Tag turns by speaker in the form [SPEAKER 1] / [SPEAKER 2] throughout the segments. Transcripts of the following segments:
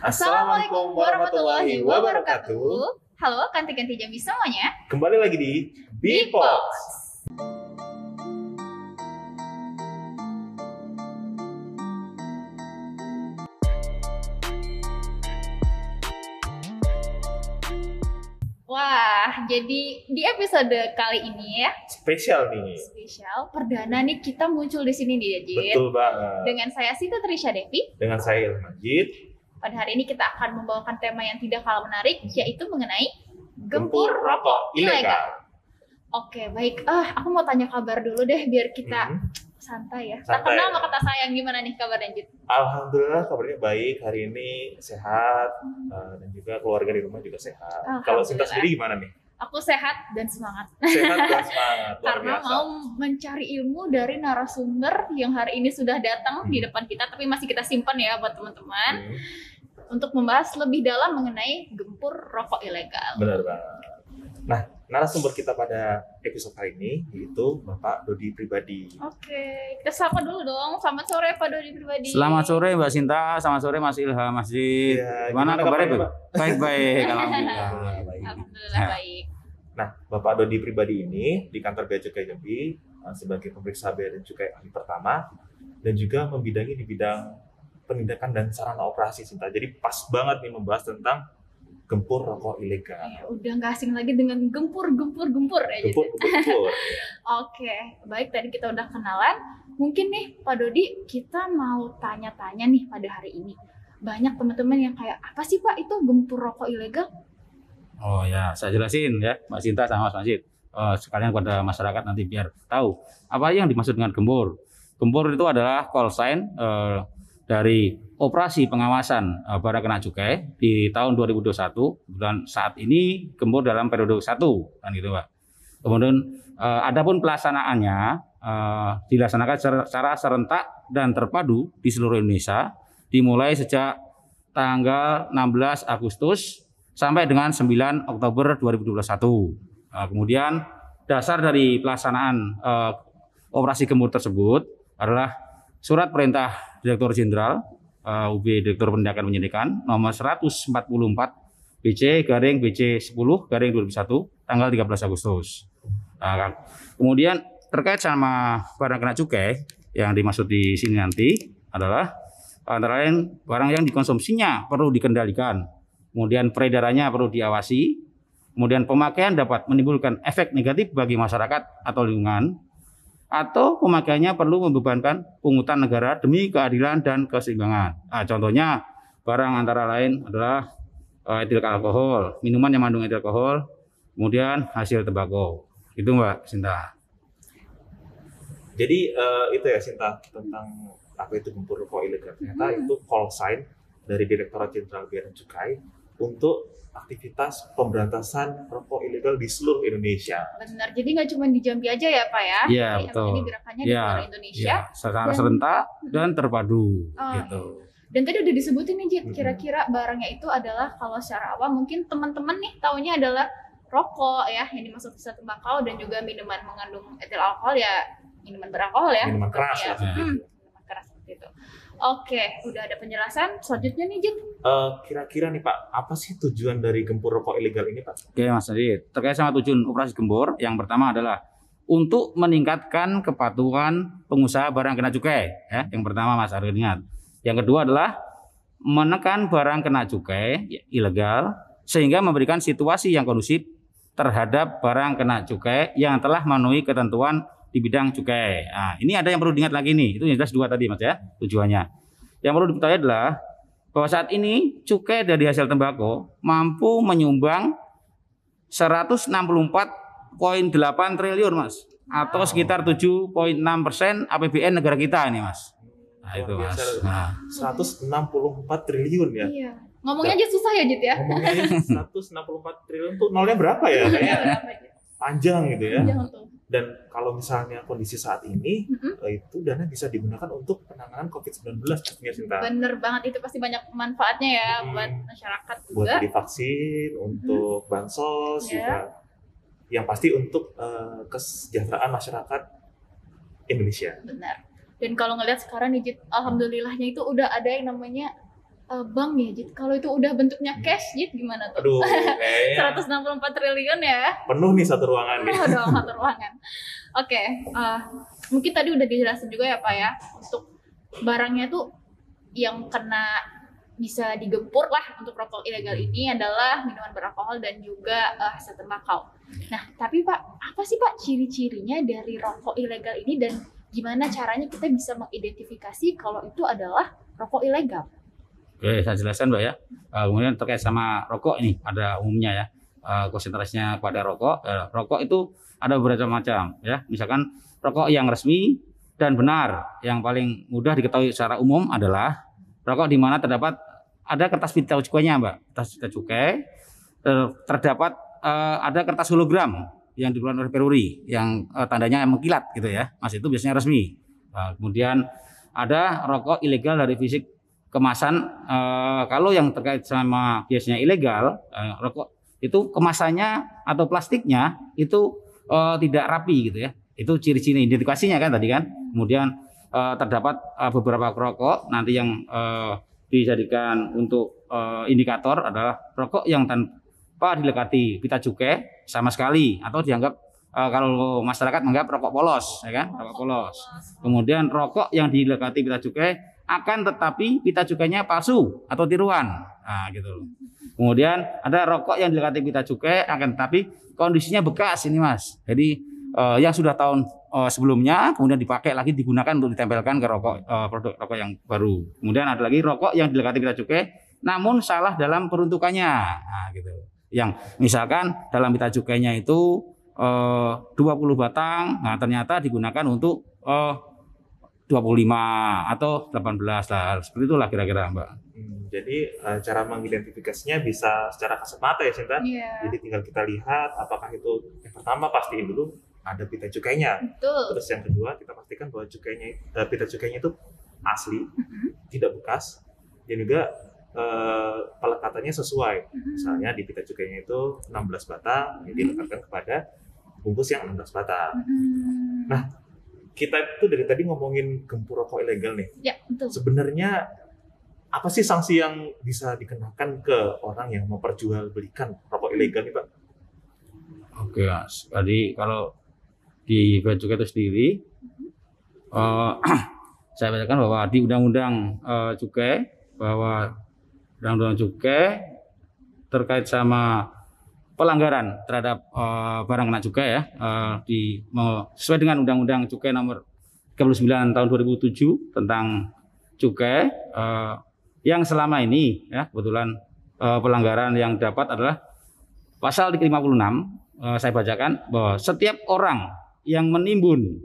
[SPEAKER 1] Assalamualaikum warahmatullahi wabarakatuh.
[SPEAKER 2] Halo, ganti-ganti jam semuanya.
[SPEAKER 1] Kembali lagi di Bipox.
[SPEAKER 2] Wah, jadi di episode kali ini ya,
[SPEAKER 1] Spesial nih.
[SPEAKER 2] spesial perdana nih kita muncul di sini nih Jit.
[SPEAKER 1] Betul banget.
[SPEAKER 2] Dengan saya Sita Trisha Devi.
[SPEAKER 1] Dengan saya Ilham Majid.
[SPEAKER 2] Pada hari ini kita akan membawakan tema yang tidak kalah menarik, yaitu mengenai
[SPEAKER 1] Gempur
[SPEAKER 2] gempur
[SPEAKER 1] rokok
[SPEAKER 2] ilegal.
[SPEAKER 1] ilegal.
[SPEAKER 2] Oke, baik. Ah, aku mau tanya kabar dulu deh, biar kita
[SPEAKER 1] Hmm.
[SPEAKER 2] santai ya. Tak
[SPEAKER 1] Santai.
[SPEAKER 2] kenal sama kata sayang gimana nih kabarnya, Jit?
[SPEAKER 1] Alhamdulillah kabarnya baik hari ini sehat eh, dan juga keluarga di rumah juga sehat. Kalau Sinta sendiri gimana nih?
[SPEAKER 2] Aku sehat dan semangat.
[SPEAKER 1] Sehat dan semangat
[SPEAKER 2] karena
[SPEAKER 1] biasa.
[SPEAKER 2] mau mencari ilmu dari narasumber yang hari ini sudah datang di
[SPEAKER 1] Hmm.
[SPEAKER 2] depan kita tapi masih kita simpan ya buat teman-teman
[SPEAKER 1] Hmm,
[SPEAKER 2] untuk membahas lebih dalam mengenai gempur rokok ilegal.
[SPEAKER 1] benar banget. Nah, narasumber kita pada episode kali ini yaitu Bapak Dodi Pribadi.
[SPEAKER 2] Oke, kita sapa dulu dong. Selamat sore Pak Dodi pribadi.
[SPEAKER 3] Selamat sore Mbak Sinta, selamat sore Mas Ilham, Masjid.
[SPEAKER 1] Iya,
[SPEAKER 3] Gimana
[SPEAKER 1] gimana
[SPEAKER 3] kabarnya? Pak? Baik-baik, alhamdulillah.
[SPEAKER 1] Baik.
[SPEAKER 2] Alhamdulillah baik.
[SPEAKER 1] Nah, Bapak Dodi pribadi ini di kantor Bea Cukai Jambi uh, sebagai pemeriksa bea dan cukai ahli pertama dan juga membidangi di bidang penindakan dan sarana operasi Sinta. Jadi pas banget nih membahas tentang gempur rokok ilegal.
[SPEAKER 2] Eh, udah nggak asing lagi dengan gempur gempur gempur ya.
[SPEAKER 1] Gempur,
[SPEAKER 2] gitu.
[SPEAKER 1] gempur, gempur.
[SPEAKER 2] Oke, baik tadi kita udah kenalan. Mungkin nih Pak Dodi kita mau tanya-tanya nih pada hari ini. Banyak teman-teman yang kayak apa sih Pak itu gempur rokok ilegal?
[SPEAKER 3] Oh ya, saya jelasin ya, Mbak Sinta sama Mas Masjid. Eh, sekalian kepada masyarakat nanti biar tahu apa yang dimaksud dengan gempur. Gempur itu adalah call sign eh, dari operasi pengawasan eh, barang kena cukai di tahun 2021 dan saat ini gempur dalam periode satu kan gitu Pak. Kemudian eh, adapun pelaksanaannya eh, dilaksanakan secara- serentak dan terpadu di seluruh Indonesia dimulai sejak tanggal 16 Agustus sampai dengan 9 Oktober 2021. Nah, kemudian dasar dari pelaksanaan eh, operasi gempur tersebut adalah surat perintah Direktur Jenderal eh, UB Direktur Penindakan Penyidikan nomor 144 BC garing BC 10 garing 2001 tanggal 13 Agustus. Nah, kan. kemudian terkait sama barang kena cukai yang dimaksud di sini nanti adalah antara lain barang yang dikonsumsinya perlu dikendalikan, kemudian peredarannya perlu diawasi, kemudian pemakaian dapat menimbulkan efek negatif bagi masyarakat atau lingkungan, atau pemakaiannya perlu membebankan pungutan negara demi keadilan dan keseimbangan. Nah, contohnya barang antara lain adalah eh, etil alkohol, minuman yang mengandung etil alkohol, kemudian hasil tembakau. Itu Mbak Sinta.
[SPEAKER 1] Jadi eh, itu ya Sinta tentang apa itu gempur rokok ilegal. Ternyata
[SPEAKER 2] Hmm.
[SPEAKER 1] itu call sign dari Direktorat Jenderal Bea dan Cukai untuk aktivitas pemberantasan rokok ilegal di seluruh Indonesia.
[SPEAKER 2] Benar. Jadi nggak cuma di Jambi aja ya Pak ya?
[SPEAKER 3] Iya,
[SPEAKER 2] Tapi
[SPEAKER 3] betul.
[SPEAKER 2] Ini gerakannya di
[SPEAKER 3] Iya,
[SPEAKER 2] seluruh Indonesia.
[SPEAKER 3] Ya, secara
[SPEAKER 2] Dan-
[SPEAKER 3] serentak dan terpadu
[SPEAKER 2] Oh,
[SPEAKER 3] gitu.
[SPEAKER 2] Dan tadi udah disebutin nih Jit, kira-kira barangnya itu adalah kalau secara awam mungkin teman-teman nih taunya adalah rokok ya yang dimaksud bisa tembakau dan juga minuman mengandung etil alkohol ya minuman beralkohol ya.
[SPEAKER 1] Minuman keras
[SPEAKER 2] ya.
[SPEAKER 1] seperti
[SPEAKER 2] Hmm, minuman keras seperti itu. Oke, udah ada penjelasan. Selanjutnya nih Jit.
[SPEAKER 1] Eh, kira-kira nih Pak, apa sih tujuan dari gempur rokok ilegal ini Pak?
[SPEAKER 3] Oke Mas Adit, terkait sama tujuan operasi gembor, yang pertama adalah untuk meningkatkan kepatuhan pengusaha barang kena cukai. Ya, yang pertama Mas Adit ingat. Yang kedua adalah menekan barang kena cukai ilegal sehingga memberikan situasi yang kondusif terhadap barang kena cukai yang telah memenuhi ketentuan di bidang cukai. Nah, ini ada yang perlu diingat lagi nih. Itu yang jelas dua tadi Mas ya, tujuannya. Yang perlu diketahui adalah bahwa saat ini cukai dari hasil tembakau mampu menyumbang 164,8 triliun mas atau sekitar 7,6 persen APBN negara kita ini mas. Nah itu mas. Nah,
[SPEAKER 1] 164 triliun ya.
[SPEAKER 2] Iya. Ngomongnya aja susah ya Jit ya.
[SPEAKER 1] Ngomongnya 164 triliun tuh nolnya berapa ya? Kayaknya
[SPEAKER 2] Berapa, Jit?
[SPEAKER 1] panjang gitu ya.
[SPEAKER 2] Jangan tuh.
[SPEAKER 1] Dan kalau misalnya kondisi saat ini,
[SPEAKER 2] Mhm.
[SPEAKER 1] eh, itu dana bisa digunakan untuk penanganan COVID-19 pastinya Sinta.
[SPEAKER 2] Bener banget itu pasti banyak manfaatnya ya
[SPEAKER 1] Hmm.
[SPEAKER 2] buat masyarakat
[SPEAKER 1] Buat
[SPEAKER 2] juga.
[SPEAKER 1] beli vaksin, untuk bansos
[SPEAKER 2] Ya.
[SPEAKER 1] juga. Yang pasti untuk eh, kesejahteraan masyarakat Indonesia.
[SPEAKER 2] Benar. Dan kalau ngelihat sekarang nih, Jit, alhamdulillahnya itu udah ada yang namanya eh, bank ya Jit kalau itu udah bentuknya cash Jit gimana tuh
[SPEAKER 1] Aduh, kayaknya
[SPEAKER 2] 164 triliun ya
[SPEAKER 1] penuh nih satu ruangan nih.
[SPEAKER 2] Dong satu ruangan. Oke, eh, mungkin tadi udah dijelasin juga ya Pak ya untuk barangnya tuh yang kena bisa digempur lah untuk rokok ilegal ini adalah minuman beralkohol dan juga eh, hasil tembakau. Nah, tapi Pak, apa sih Pak ciri-cirinya dari rokok ilegal ini dan gimana caranya kita bisa mengidentifikasi kalau itu adalah rokok ilegal?
[SPEAKER 3] Oke, saya jelaskan Mbak ya. Eh, kemudian terkait sama rokok ini pada umumnya ya. Eh, konsentrasinya pada rokok. Eh, rokok itu ada beberapa macam ya. Misalkan rokok yang resmi dan benar. Yang paling mudah diketahui secara umum adalah rokok di mana terdapat ada kertas pita cukainya Mbak. Kertas pita cukai. Ter- terdapat eh, ada kertas hologram yang dikeluarkan oleh Peruri yang eh, tandanya mengkilat gitu ya. Mas itu biasanya resmi. Nah, kemudian ada rokok ilegal dari fisik kemasan eh, kalau yang terkait sama biasanya ilegal eh, rokok itu kemasannya atau plastiknya itu eh, tidak rapi gitu ya. Itu ciri-ciri identifikasinya kan tadi kan. Kemudian eh, terdapat eh, beberapa rokok. Nanti yang eh, dijadikan untuk eh, indikator adalah rokok yang tanpa dilekati pita cukai sama sekali atau dianggap eh, kalau masyarakat menganggap rokok polos ya kan? Rokok polos. Kemudian rokok yang dilekati pita cukai akan tetapi pita cukainya palsu atau tiruan. Nah, gitu. Kemudian ada rokok yang dilekati pita cukai akan tetapi kondisinya bekas ini, Mas. Jadi eh, yang sudah tahun eh, sebelumnya kemudian dipakai lagi digunakan untuk ditempelkan ke rokok eh, produk rokok yang baru. Kemudian ada lagi rokok yang dilekati pita cukai namun salah dalam peruntukannya. Nah, gitu. Yang misalkan dalam pita cukainya itu eh, 20 batang, nah ternyata digunakan untuk eh, 25 atau 18 lah. Seperti itulah kira-kira, Mbak.
[SPEAKER 1] Hmm, jadi eh, cara mengidentifikasinya bisa secara kasat mata ya Sinta.
[SPEAKER 2] Iya,
[SPEAKER 1] Jadi tinggal kita lihat apakah itu yang pertama pastiin dulu ada pita cukainya.
[SPEAKER 2] betul.
[SPEAKER 1] Terus yang kedua kita pastikan bahwa cukainya eh, pita cukainya itu asli,
[SPEAKER 2] Mhm,
[SPEAKER 1] tidak bekas, dan juga eh, pelekatannya sesuai.
[SPEAKER 2] mhm.
[SPEAKER 1] Misalnya di pita cukainya itu 16 batang, yang dilekatkan kepada bungkus yang 16 batang.
[SPEAKER 2] Mhm.
[SPEAKER 1] Nah, Kita itu dari tadi ngomongin gempur rokok ilegal nih.
[SPEAKER 2] ya betul.
[SPEAKER 1] Sebenarnya apa sih sanksi yang bisa dikenakan ke orang yang memperjualbelikan rokok ilegal nih, Pak?
[SPEAKER 3] Oke, Mas. Jadi kalau di cukai itu sendiri, eh, saya bacakan bahwa di Undang-Undang eh, Cukai bahwa Undang-Undang Cukai terkait sama pelanggaran terhadap eh, barang kena cukai ya eh, di sesuai dengan Undang-Undang Cukai nomor 39 tahun 2007 tentang cukai eh, yang selama ini ya kebetulan eh, pelanggaran yang dapat adalah pasal 56 eh, saya bacakan bahwa setiap orang yang menimbun,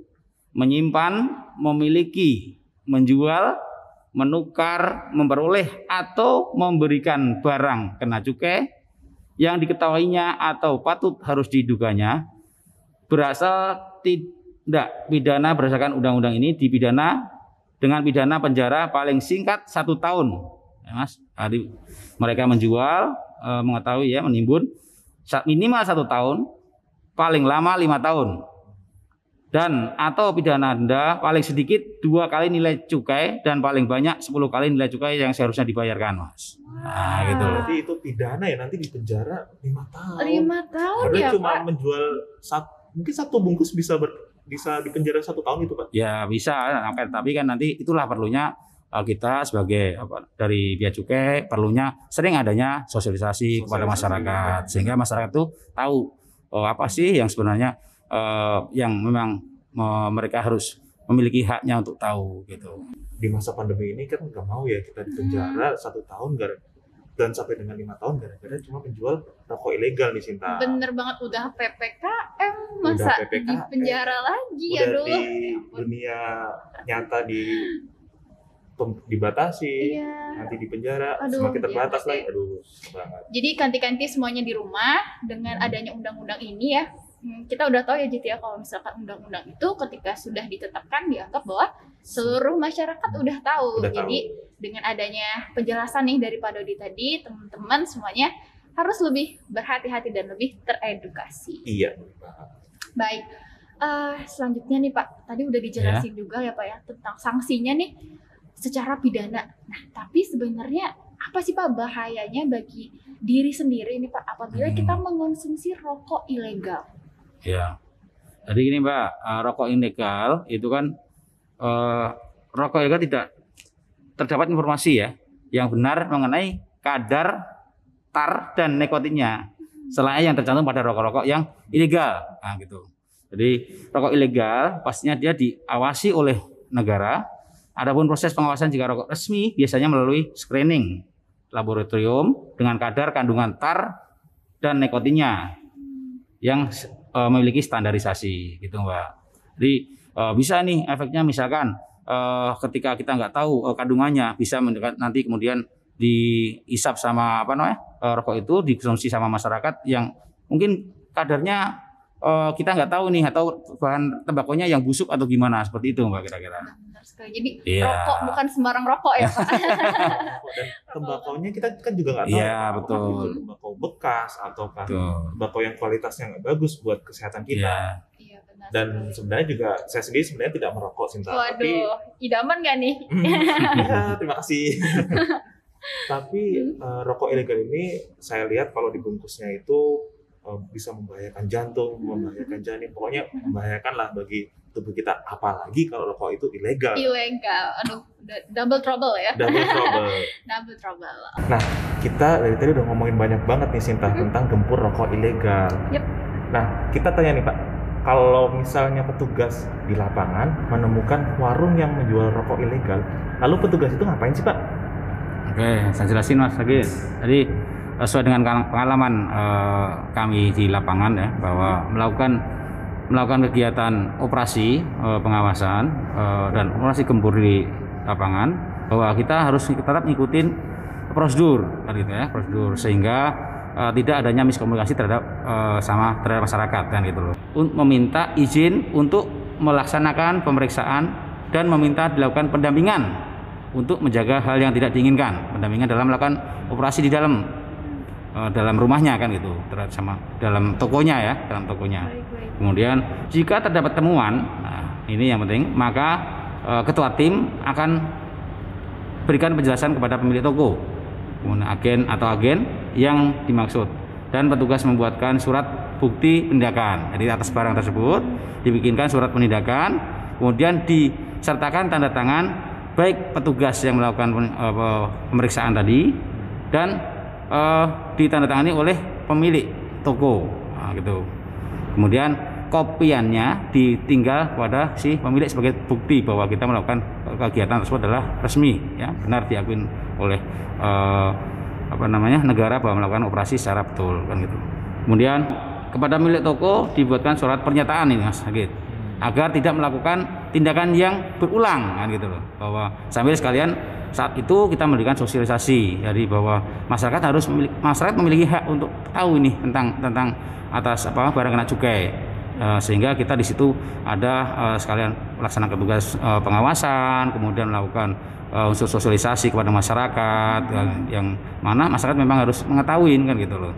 [SPEAKER 3] menyimpan, memiliki, menjual, menukar, memperoleh atau memberikan barang kena cukai yang diketahuinya atau patut harus diduganya berasal tidak pidana berdasarkan undang-undang ini dipidana dengan pidana penjara paling singkat satu tahun, ya mas. Jadi mereka menjual, eh, mengetahui ya, menimbun minimal satu tahun, paling lama lima tahun, dan atau pidana denda paling sedikit dua kali nilai cukai dan paling banyak 10 kali nilai cukai yang seharusnya dibayarkan, mas. Nah, gitu loh.
[SPEAKER 1] Berarti itu pidana ya nanti di penjara lima tahun.
[SPEAKER 2] Lima tahun
[SPEAKER 1] Padahal
[SPEAKER 2] ya
[SPEAKER 1] cuma
[SPEAKER 2] Pak.
[SPEAKER 1] menjual sat- mungkin satu bungkus bisa ber- bisa di penjara satu tahun itu, Pak.
[SPEAKER 3] Ya bisa, tapi kan nanti itulah perlunya eh, kita sebagai apa, dari bea cukai perlunya sering adanya sosialisasi kepada
[SPEAKER 1] Sosialisasi.
[SPEAKER 3] masyarakat sehingga masyarakat tuh tahu oh, apa sih yang sebenarnya eh, yang memang mereka harus memiliki haknya untuk tahu gitu.
[SPEAKER 1] Di masa pandemi ini kan nggak mau ya kita di penjara satu tahun gara dan sampai dengan lima tahun gara-gara cuma penjual rokok ilegal nih Sinta.
[SPEAKER 2] Bener banget udah PPKM
[SPEAKER 1] Udah
[SPEAKER 2] masa
[SPEAKER 1] PPKM.
[SPEAKER 2] di penjara lagi
[SPEAKER 1] Udah
[SPEAKER 2] aduh.
[SPEAKER 1] di
[SPEAKER 2] Ya
[SPEAKER 1] dunia nyata di dibatasi,
[SPEAKER 2] Iya.
[SPEAKER 1] nanti di penjara
[SPEAKER 2] Aduh,
[SPEAKER 1] semakin
[SPEAKER 2] iya,
[SPEAKER 1] terbatas
[SPEAKER 2] berarti-
[SPEAKER 1] lagi. Aduh, banget.
[SPEAKER 2] Jadi kanti-kanti semuanya di rumah dengan adanya undang-undang ini ya. Hmm, Kita udah tahu ya Jit ya kalau misalkan undang-undang itu ketika sudah ditetapkan dianggap bahwa seluruh masyarakat udah tahu.
[SPEAKER 1] Udah
[SPEAKER 2] Jadi dengan adanya penjelasan nih dari Pak Dodi tadi, teman-teman semuanya harus lebih berhati-hati dan lebih teredukasi.
[SPEAKER 1] Iya.
[SPEAKER 2] Baik, Eh, selanjutnya nih Pak, tadi udah dijelasin juga ya Pak ya tentang sanksinya nih secara pidana. Nah, tapi sebenarnya apa sih Pak bahayanya bagi diri sendiri ini Pak apabila
[SPEAKER 3] Hmm.
[SPEAKER 2] kita mengonsumsi rokok ilegal?
[SPEAKER 3] Ya. Jadi gini Mbak, eh, rokok ilegal itu kan eh, rokok ilegal tidak terdapat informasi ya yang benar mengenai kadar tar dan nikotinnya selain yang tercantum pada rokok-rokok yang ilegal. Nah, gitu. Jadi rokok ilegal pastinya dia diawasi oleh negara. Adapun proses pengawasan jika rokok resmi biasanya melalui screening laboratorium dengan kadar kandungan tar dan nikotinnya yang eh, memiliki standarisasi gitu Mbak. Jadi eh, bisa nih efeknya misalkan eh, ketika kita nggak tahu eh, kandungannya bisa nanti kemudian diisap sama apa namanya eh, rokok itu dikonsumsi sama masyarakat yang mungkin kadarnya eh, kita nggak tahu nih atau bahan tembakonya yang busuk atau gimana seperti itu Mbak kira-kira.
[SPEAKER 2] Sekali. Jadi
[SPEAKER 3] Iya.
[SPEAKER 2] rokok bukan sembarang rokok ya Pak.
[SPEAKER 1] dan tembakaunya kita kan juga nggak tahu
[SPEAKER 3] Iya,
[SPEAKER 1] apakah
[SPEAKER 3] betul.
[SPEAKER 1] itu tembakau bekas ataukah
[SPEAKER 3] Tuh.
[SPEAKER 1] tembakau yang kualitasnya nggak bagus buat kesehatan kita
[SPEAKER 3] Iya.
[SPEAKER 2] Iya benar.
[SPEAKER 1] dan
[SPEAKER 2] sekali.
[SPEAKER 1] sebenarnya juga saya sendiri sebenarnya tidak merokok Sinta tapi
[SPEAKER 2] Waduh, idaman gak nih?
[SPEAKER 1] ya, terima kasih tapi eh, rokok ilegal ini saya lihat kalau dibungkusnya itu bisa membahayakan jantung membahayakan janin pokoknya membahayakan lah bagi tubuh kita apalagi kalau rokok itu ilegal
[SPEAKER 2] Ilegal. Aduh, double trouble ya.
[SPEAKER 1] double trouble
[SPEAKER 2] Double trouble.
[SPEAKER 1] kita dari tadi udah ngomongin banyak banget nih Sinta
[SPEAKER 2] Mhm.
[SPEAKER 1] tentang gempur rokok ilegal.
[SPEAKER 2] Yep.
[SPEAKER 1] Nah, kita tanya nih Pak, kalau misalnya petugas di lapangan menemukan warung yang menjual rokok ilegal, lalu petugas itu ngapain sih Pak?
[SPEAKER 3] Oke, saya jelasin Mas lagi. Jadi eh, sesuai dengan pengalaman eh, kami di lapangan ya bahwa melakukan melakukan kegiatan operasi eh, pengawasan eh, dan operasi gempur di lapangan bahwa kita harus tetap ngikutin prosedur kan gitu ya prosedur sehingga eh, tidak adanya miskomunikasi terhadap eh, sama terhadap masyarakat kan gitu loh. Meminta izin untuk melaksanakan pemeriksaan dan meminta dilakukan pendampingan untuk menjaga hal yang tidak diinginkan pendampingan dalam melakukan operasi di dalam eh, dalam rumahnya kan gitu terhadap sama dalam tokonya ya dalam tokonya. Kemudian jika terdapat temuan nah, ini yang penting maka eh, ketua tim akan berikan penjelasan kepada pemilik toko. Kemudian agen atau agen yang dimaksud. Dan petugas membuatkan surat bukti penindakan jadi atas barang tersebut dibikinkan surat penindakan kemudian disertakan tanda tangan baik petugas yang melakukan eh, pemeriksaan tadi dan eh, ditandatangani oleh pemilik toko. Nah, gitu. Kemudian kopiannya ditinggal pada si pemilik sebagai bukti bahwa kita melakukan kegiatan tersebut adalah resmi ya. Benar diakui oleh eh, apa namanya negara bahwa melakukan operasi secara betul kan gitu. Kemudian kepada milik toko dibuatkan surat pernyataan ini mas Agit agar tidak melakukan tindakan yang berulang kan gitu loh. Bahwa sambil sekalian saat itu kita memberikan sosialisasi dari bahwa masyarakat harus memiliki, masyarakat memiliki hak untuk tahu ini tentang tentang atas apa barang kena cukai. Eh, sehingga kita di situ ada eh, sekalian melaksanakan tugas eh, pengawasan kemudian melakukan unsur sosialisasi kepada masyarakat yang, mana masyarakat memang harus mengetahui kan gitu loh.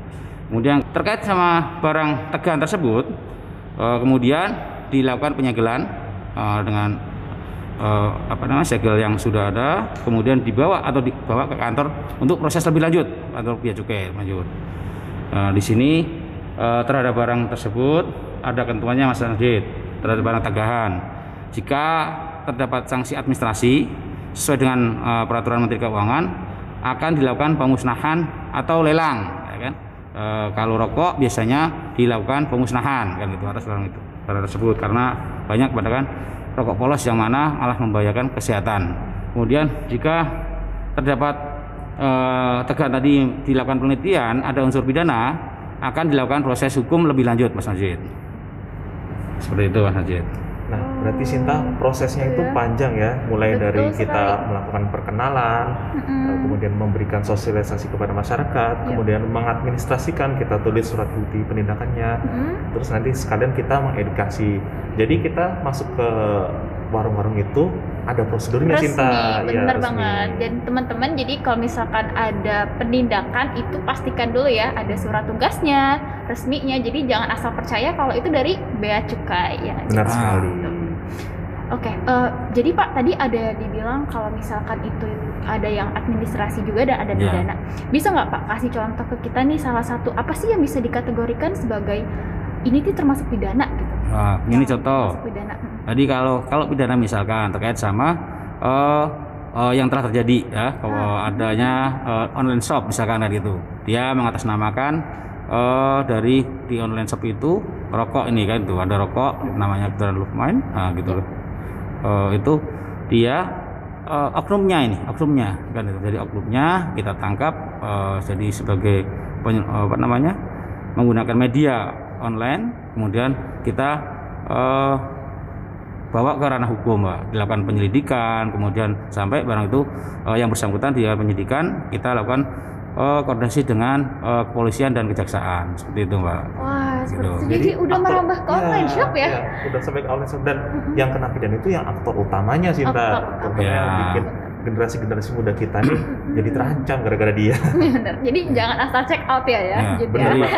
[SPEAKER 3] Kemudian terkait sama barang tegangan tersebut kemudian dilakukan penyegelan dengan eh, apa namanya segel yang sudah ada kemudian dibawa atau dibawa ke kantor untuk proses lebih lanjut atau bea cukai lanjut Nah, di sini eh, terhadap barang tersebut ada ketentuannya Mas Najid terhadap barang tagahan. Jika terdapat sanksi administrasi sesuai dengan eh, peraturan Menteri Keuangan akan dilakukan pemusnahan atau lelang, ya kan? Eh, kalau rokok biasanya dilakukan pemusnahan kan gitu atas barang itu barang tersebut karena banyak katakan rokok polos yang mana malah membahayakan kesehatan. Kemudian jika terdapat eh, tegang tadi dilakukan penelitian ada unsur pidana akan dilakukan proses hukum lebih lanjut Mas Najid seperti itu Mas Najid
[SPEAKER 1] Nah, berarti Sinta prosesnya itu
[SPEAKER 2] Iya.
[SPEAKER 1] panjang ya, mulai
[SPEAKER 2] Betul
[SPEAKER 1] dari kita
[SPEAKER 2] sekali.
[SPEAKER 1] melakukan perkenalan,
[SPEAKER 2] Mm-mm.
[SPEAKER 1] eh, kemudian memberikan sosialisasi kepada masyarakat,
[SPEAKER 2] Iya.
[SPEAKER 1] kemudian mengadministrasikan, kita tulis surat bukti penindakannya,
[SPEAKER 2] Mm-mm.
[SPEAKER 1] terus nanti sekalian kita mengedukasi. Jadi kita masuk ke warung-warung itu ada prosedurnya
[SPEAKER 2] resmi,
[SPEAKER 1] Sinta, Iya,
[SPEAKER 2] bener
[SPEAKER 1] resmi.
[SPEAKER 2] banget. Dan teman-teman, jadi kalau misalkan ada penindakan itu pastikan dulu ya ada surat tugasnya, resminya. Jadi jangan asal percaya kalau itu dari bea cukai ya.
[SPEAKER 1] Benar sekali.
[SPEAKER 2] Oke, eh, jadi Pak tadi ada dibilang kalau misalkan itu ada yang administrasi juga dan ada
[SPEAKER 3] Ya.
[SPEAKER 2] pidana. Bisa nggak Pak kasih contoh ke kita nih salah satu apa sih yang bisa dikategorikan sebagai ini tuh termasuk pidana gitu?
[SPEAKER 3] Nah, ini contoh.
[SPEAKER 2] Termasuk pidana.
[SPEAKER 3] Jadi kalau kalau pidana misalkan terkait sama eh, eh, yang telah terjadi ya, kalau adanya eh, online shop misalkan kayak gitu, dia mengatasnamakan eh, dari di online shop itu rokok ini kan itu ada rokok namanya kebetulan Lukman, nah gitu loh. Eh, itu dia eh, oknumnya ini, oknumnya kan itu. Jadi oknumnya kita tangkap eh, jadi sebagai eh, apa namanya menggunakan media online, kemudian kita eh, bawa ke ranah hukum Mbak. dilakukan penyelidikan kemudian sampai barang itu eh, yang bersangkutan dia penyidikan kita lakukan eh, koordinasi dengan eh, kepolisian dan kejaksaan seperti itu Mbak
[SPEAKER 2] Wah, seperti
[SPEAKER 3] Gitu.
[SPEAKER 2] itu. Jadi, udah
[SPEAKER 1] aktor-
[SPEAKER 2] merambah ke online
[SPEAKER 1] Iya,
[SPEAKER 2] shop ya?
[SPEAKER 1] iya, udah sampai ke online shop dan yang kena pidana itu yang aktor utamanya sih
[SPEAKER 2] Aktor
[SPEAKER 1] Mbak. bikin generasi-generasi muda kita nih jadi terancam gara-gara dia.
[SPEAKER 2] Bener. Jadi jangan asal check out ya ya,
[SPEAKER 3] Ya,
[SPEAKER 2] gitu
[SPEAKER 1] bener
[SPEAKER 2] ya.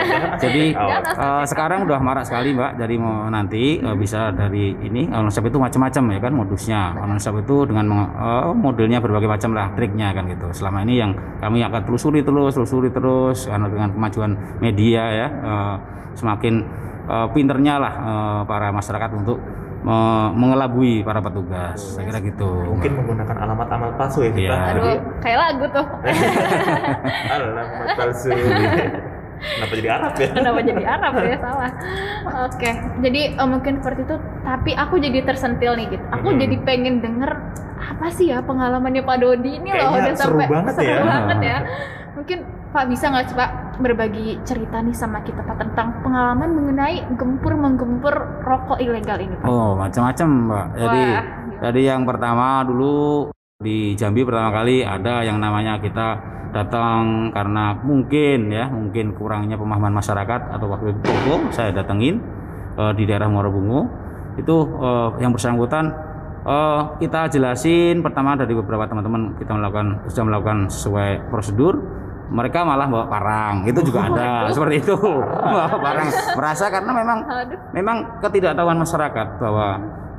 [SPEAKER 3] Jadi- Eh,
[SPEAKER 2] check
[SPEAKER 3] sekarang udah marak sekali Mbak dari mau nanti eh, bisa dari ini. Online shop itu macam-macam ya kan modusnya. Online shop itu dengan eh, modelnya berbagai macam lah triknya kan gitu. Selama ini yang kami akan telusuri terus telusuri terus karena dengan kemajuan media ya eh, semakin eh, pinternya lah eh, para masyarakat untuk me- mengelabui para petugas saya kira gitu
[SPEAKER 1] Mungkin menggunakan alamat-alamat palsu ya kita.
[SPEAKER 3] Iya.
[SPEAKER 2] Aduh, kayak lagu tuh.
[SPEAKER 1] alamat palsu. Kenapa jadi Arab ya?
[SPEAKER 2] Kenapa jadi Arab ya salah? Oke, jadi eh, mungkin seperti itu. Tapi aku jadi tersentil nih gitu. Aku
[SPEAKER 1] Hmm.
[SPEAKER 2] jadi pengen denger apa sih ya pengalamannya Pak Dodi ini loh
[SPEAKER 1] Kayaknya
[SPEAKER 2] udah
[SPEAKER 1] seru
[SPEAKER 2] sampai
[SPEAKER 1] banget
[SPEAKER 2] seru
[SPEAKER 1] ya.
[SPEAKER 2] banget ya. Mungkin Pak bisa nggak coba berbagi cerita nih sama kita Pak tentang pengalaman mengenai gempur menggempur rokok ilegal ini Pak?
[SPEAKER 3] Oh, macam-macam, Mbak. Jadi
[SPEAKER 2] Wah.
[SPEAKER 3] jadi yang pertama dulu di Jambi pertama kali ada yang namanya kita datang karena mungkin ya, mungkin kurangnya pemahaman masyarakat atau waktu itu Pogo, saya datengin eh, di daerah Muarabungu. Itu eh, yang bersangkutan eh, kita jelasin pertama dari beberapa teman-teman kita melakukan sudah melakukan sesuai prosedur mereka malah bawa parang. Itu juga ada. Seperti itu. Bawa parang. Merasa karena memang memang ketidaktahuan masyarakat bahwa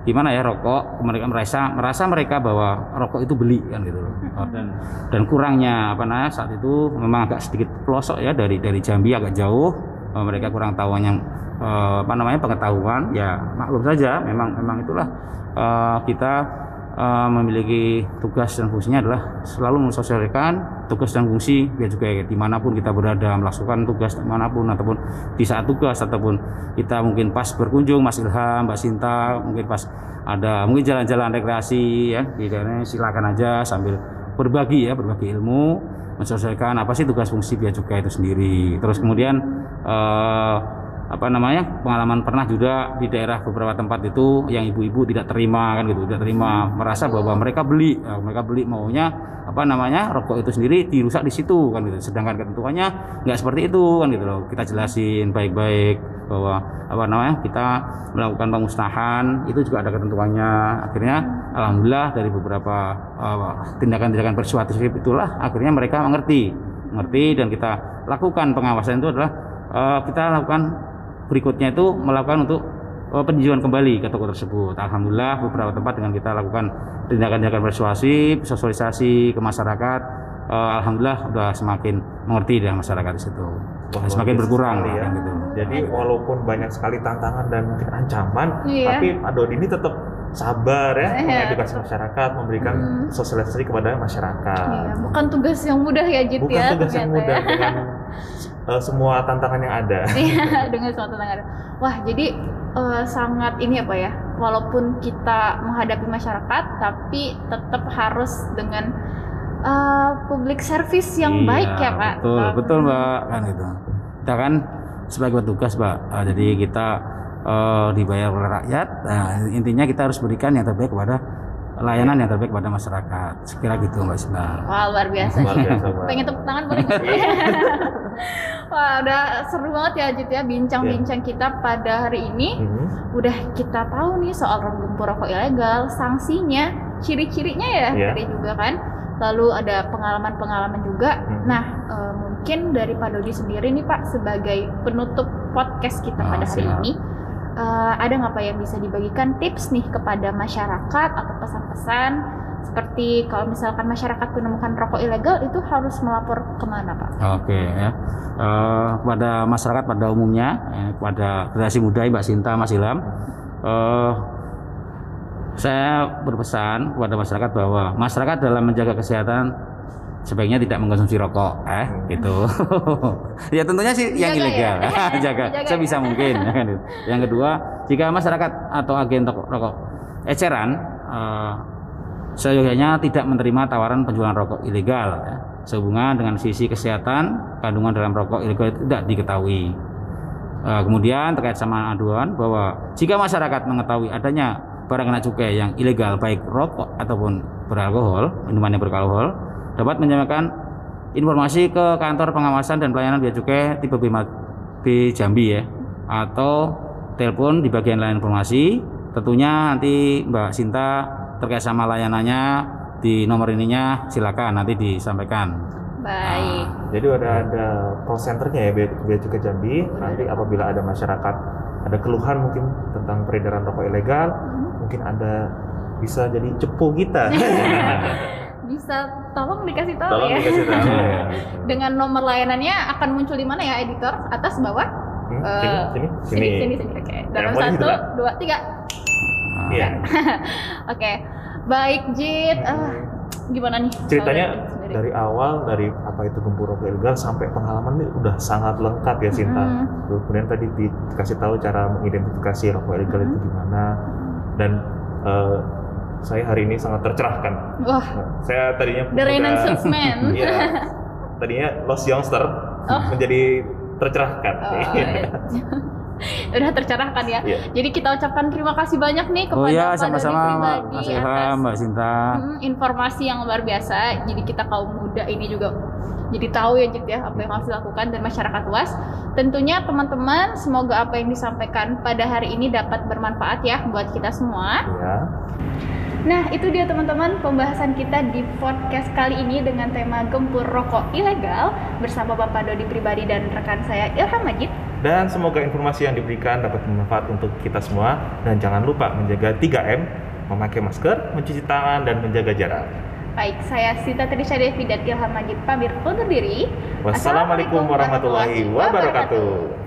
[SPEAKER 3] gimana ya rokok mereka merasa merasa mereka bahwa rokok itu beli kan gitu. Loh Oh, dan dan kurangnya apa namanya saat itu memang agak sedikit pelosok ya dari dari Jambi agak jauh. Eh, mereka kurang tahu yang eh, apa namanya pengetahuan. Ya maklum saja memang memang itulah eh, kita eh, memiliki tugas dan fungsinya adalah selalu mensosialisasikan tugas dan fungsi biar juga ya, di mana pun kita berada melakukan tugas di mana pun ataupun di saat tugas ataupun kita mungkin pas berkunjung Mas Ilham, Mbak Sinta mungkin pas ada mungkin jalan-jalan rekreasi ya di silakan aja sambil berbagi ya berbagi ilmu mensosialisasikan apa sih tugas fungsi biaya cukai itu sendiri. Terus kemudian eh, apa namanya pengalaman pernah juga di daerah beberapa tempat itu yang ibu-ibu tidak terima kan gitu tidak terima. Merasa bahwa mereka beli eh, mereka beli maunya apa namanya rokok itu sendiri dirusak di situ kan gitu. Sedangkan ketentuannya nggak seperti itu kan gitu loh. Kita jelasin baik-baik bahwa apa namanya kita melakukan pemusnahan itu juga ada ketentuannya. Akhirnya alhamdulillah dari beberapa tindakan-tindakan persuasif itulah akhirnya mereka mengerti. Mengerti dan kita lakukan pengawasan itu adalah eh, kita lakukan berikutnya itu melakukan untuk eh, peninjauan kembali ke toko tersebut. Alhamdulillah beberapa tempat dengan kita lakukan tindakan-tindakan persuasif, sosialisasi ke masyarakat, eh, alhamdulillah sudah semakin mengerti dengan masyarakat di situ.
[SPEAKER 1] Wah,
[SPEAKER 3] semakin berkurang
[SPEAKER 1] ya.
[SPEAKER 3] kan gitu.
[SPEAKER 1] Jadi walaupun banyak sekali tantangan dan mungkin ancaman,
[SPEAKER 2] Iya.
[SPEAKER 1] tapi Pak Dodi ini tetap sabar ya,
[SPEAKER 2] Iya,
[SPEAKER 1] mengedukasi masyarakat, memberikan
[SPEAKER 2] Hmm.
[SPEAKER 1] sosialisasi kepada masyarakat.
[SPEAKER 2] iya, bukan tugas yang mudah ya Jit
[SPEAKER 1] Bukan
[SPEAKER 2] ya
[SPEAKER 1] tugas yang
[SPEAKER 2] ternyata
[SPEAKER 1] mudah
[SPEAKER 2] ya.
[SPEAKER 1] dengan eh, semua tantangan yang ada.
[SPEAKER 2] Iya, dengan suatu tangan. Wah, jadi eh, sangat ini apa ya? Walaupun kita menghadapi masyarakat, tapi tetap harus dengan eh, public service yang
[SPEAKER 3] Iya,
[SPEAKER 2] baik ya, Pak.
[SPEAKER 3] Betul,
[SPEAKER 2] Tetap.
[SPEAKER 3] betul Mbak kan gitu. Kita kan sebagai petugas Mbak, eh, jadi kita eh, dibayar oleh rakyat. Nah, intinya kita harus berikan yang terbaik kepada layanan yang terbaik kepada masyarakat. Sekira gitu Mbak Sinta.
[SPEAKER 2] Wah, luar biasa.
[SPEAKER 1] Luar biasa.
[SPEAKER 2] Pengen tepuk tangan boleh nggak? Wah, udah seru banget ya Jit ya bincang-bincang kita pada hari ini.
[SPEAKER 1] Mhm.
[SPEAKER 2] Udah kita tahu nih soal gempur rokok ilegal, sanksinya, ciri-cirinya ya
[SPEAKER 1] Iya.
[SPEAKER 2] tadi juga kan. Lalu ada pengalaman-pengalaman juga.
[SPEAKER 1] Mhm.
[SPEAKER 2] Nah, eh, mungkin dari Pak Dodi sendiri nih Pak sebagai penutup podcast kita
[SPEAKER 3] Ah,
[SPEAKER 2] pada hari
[SPEAKER 3] siap.
[SPEAKER 2] ini, eh, ada nggak Pak yang bisa dibagikan tips nih kepada masyarakat atau pesan-pesan seperti kalau misalkan masyarakat menemukan rokok ilegal itu harus melapor ke mana Pak?
[SPEAKER 3] Oke ya. Eh, kepada masyarakat pada umumnya, eh, kepada generasi muda Mbak Sinta Mas Ilham, eh, saya berpesan kepada masyarakat bahwa masyarakat dalam menjaga kesehatan sebaiknya tidak mengkonsumsi rokok, eh, gitu. ya tentunya sih yang
[SPEAKER 2] Dijaga
[SPEAKER 3] ilegal,
[SPEAKER 2] ya?
[SPEAKER 3] jaga,
[SPEAKER 2] Dijaga ya?
[SPEAKER 3] sebisa mungkin. ya kan. yang kedua, jika masyarakat atau agen toko rokok eceran, eh, seyogyanya tidak menerima tawaran penjualan rokok ilegal ya. sehubungan dengan sisi kesehatan kandungan dalam rokok ilegal itu tidak diketahui Eh, kemudian terkait sama aduan bahwa jika masyarakat mengetahui adanya barang kena cukai yang ilegal baik rokok ataupun beralkohol minuman yang beralkohol dapat menyampaikan informasi ke kantor pengawasan dan pelayanan bea cukai tipe B, B Jambi ya atau telepon di bagian layanan informasi tentunya nanti Mbak Sinta terkait sama layanannya di nomor ininya silakan nanti disampaikan
[SPEAKER 2] Baik.
[SPEAKER 1] Jadi ada ada call centernya ya Bea Bea Cukai Jambi. Nanti apabila ada masyarakat ada keluhan mungkin tentang peredaran rokok ilegal, mungkin ada bisa jadi cepu kita.
[SPEAKER 2] Bisa tolong dikasih tahu
[SPEAKER 1] Tolong
[SPEAKER 2] ya.
[SPEAKER 1] dikasih tahu ya.
[SPEAKER 2] Dengan nomor layanannya akan muncul di mana ya editor? Atas bawah?
[SPEAKER 1] Hmm,
[SPEAKER 2] Eh,
[SPEAKER 1] sini, sini,
[SPEAKER 2] Sini, sini, sini. Oke. Dalam
[SPEAKER 1] boleh
[SPEAKER 2] satu, dua, tiga.
[SPEAKER 1] Iya.
[SPEAKER 2] Oke. Baik, Jit. Ah, gimana nih?
[SPEAKER 1] Ceritanya
[SPEAKER 2] dari
[SPEAKER 1] awal dari apa itu gempur rokok ilegal sampai pengalaman ini udah sangat lengkap ya Sinta.
[SPEAKER 2] Hmm.
[SPEAKER 1] Terus Kemudian tadi dikasih tahu cara mengidentifikasi rokok ilegal itu gimana dan eh, saya hari ini sangat tercerahkan.
[SPEAKER 2] Wah,
[SPEAKER 1] Saya tadinya
[SPEAKER 2] the
[SPEAKER 1] pemuda-
[SPEAKER 2] Renaissance Man.
[SPEAKER 1] Iya. Tadinya lost youngster
[SPEAKER 2] Oh.
[SPEAKER 1] menjadi tercerahkan.
[SPEAKER 2] Oh, iya. Udah tercerahkan ya.
[SPEAKER 1] Iya.
[SPEAKER 2] Jadi kita ucapkan terima kasih banyak nih kepada
[SPEAKER 3] Oh ya,
[SPEAKER 2] Pak Dodi
[SPEAKER 3] sama-sama
[SPEAKER 2] pribadi
[SPEAKER 3] Mas Ilham, Mbak Sinta.
[SPEAKER 2] Hmm, informasi yang luar biasa. Jadi kita kaum muda ini juga jadi tahu ya Jit ya apa yang harus dilakukan dan masyarakat luas. Tentunya teman-teman semoga apa yang disampaikan pada hari ini dapat bermanfaat ya buat kita semua.
[SPEAKER 1] Ya.
[SPEAKER 2] Nah itu dia teman-teman pembahasan kita di podcast kali ini dengan tema gempur rokok ilegal bersama Bapak Dodi pribadi dan rekan saya Ilham Majid.
[SPEAKER 1] Dan semoga informasi yang diberikan dapat bermanfaat untuk kita semua dan jangan lupa menjaga 3M, memakai masker, mencuci tangan dan menjaga jarak.
[SPEAKER 2] Baik, saya Sita Trisha Devi dan Ilham Majid pamit undur diri.
[SPEAKER 1] Wassalamualaikum warahmatullahi wabarakatuh.